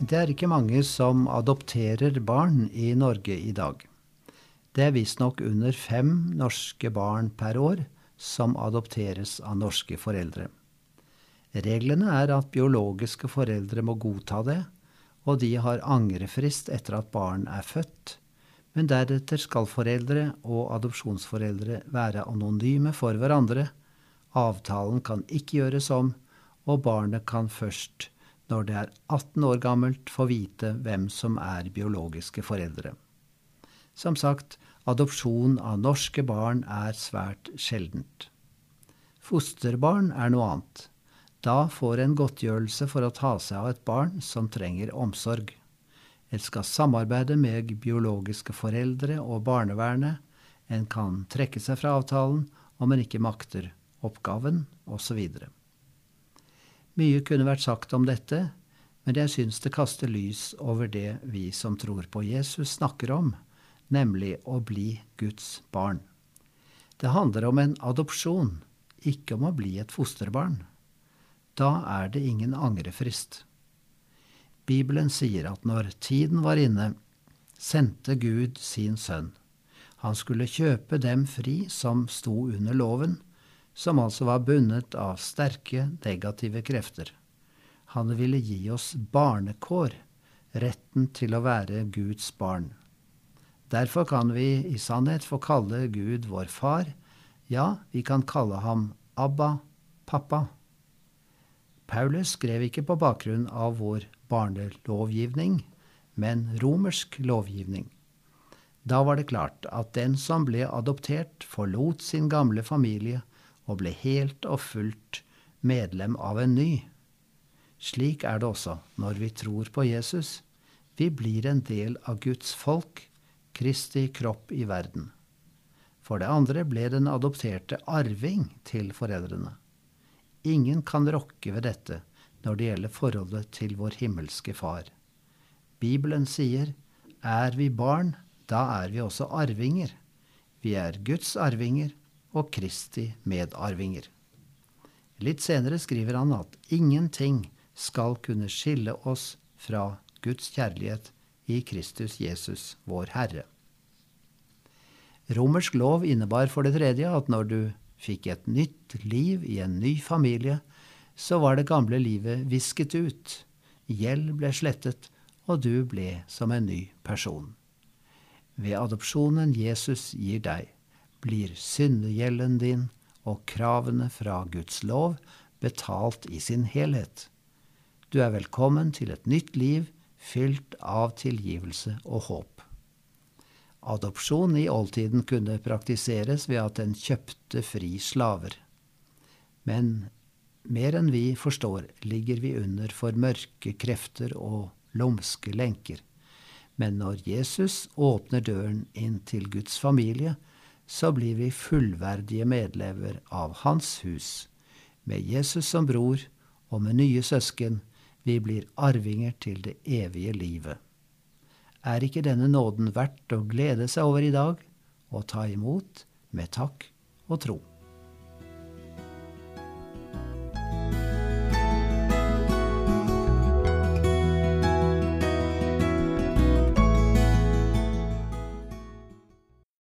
Det er ikke mange som adopterer barn i Norge i dag. Det er visstnok under fem norske barn per år som adopteres av norske foreldre. Reglene er at biologiske foreldre må godta det, og de har angrefrist etter at barn er født, men deretter skal foreldre og adopsjonsforeldre være anonyme for hverandre, avtalen kan ikke gjøres om, og barnet kan først når det er 18 år gammelt, få vite hvem som er biologiske foreldre. Som sagt, adopsjon av norske barn er svært sjeldent. Fosterbarn er noe annet. Da får en godtgjørelse for å ta seg av et barn som trenger omsorg. En skal samarbeide med biologiske foreldre og barnevernet. En kan trekke seg fra avtalen om en ikke makter oppgaven, osv. Mye kunne vært sagt om dette, men jeg syns det kaster lys over det vi som tror på Jesus, snakker om, nemlig å bli Guds barn. Det handler om en adopsjon, ikke om å bli et fosterbarn. Da er det ingen angrefrist. Bibelen sier at når tiden var inne, sendte Gud sin sønn. Han skulle kjøpe dem fri som sto under loven, som altså var bundet av sterke negative krefter. Han ville gi oss barnekår, retten til å være Guds barn. Derfor kan vi i sannhet få kalle Gud vår far, ja, vi kan kalle ham Abba, pappa. Paulus skrev ikke på bakgrunn av vår barnelovgivning, men romersk lovgivning. Da var det klart at den som ble adoptert, forlot sin gamle familie og ble helt og fullt medlem av en ny. Slik er det også når vi tror på Jesus. Vi blir en del av Guds folk, Kristi kropp i verden. For det andre ble den adopterte arving til foreldrene. Ingen kan rokke ved dette når det gjelder forholdet til vår himmelske Far. Bibelen sier, er vi barn, da er vi også arvinger. Vi er Guds arvinger, og Kristi medarvinger. Litt senere skriver han at ingenting skal kunne skille oss fra Guds kjærlighet i Kristus Jesus, vår Herre. Romersk lov innebar for det tredje at når du fikk et nytt liv i en ny familie, så var det gamle livet visket ut, gjeld ble slettet, og du ble som en ny person. Ved adopsjonen Jesus gir deg, blir syndegjelden din og kravene fra Guds lov betalt i sin helhet. Du er velkommen til et nytt liv fylt av tilgivelse og håp. Adopsjon i oldtiden kunne praktiseres ved at en kjøpte fri slaver. Men mer enn vi forstår, ligger vi under for mørke krefter og lumske lenker. Men når Jesus åpner døren inn til Guds familie, så blir vi fullverdige medlever av Hans hus, med Jesus som bror og med nye søsken. Vi blir arvinger til det evige livet. Er ikke denne nåden verdt å glede seg over i dag og ta imot med takk og tro?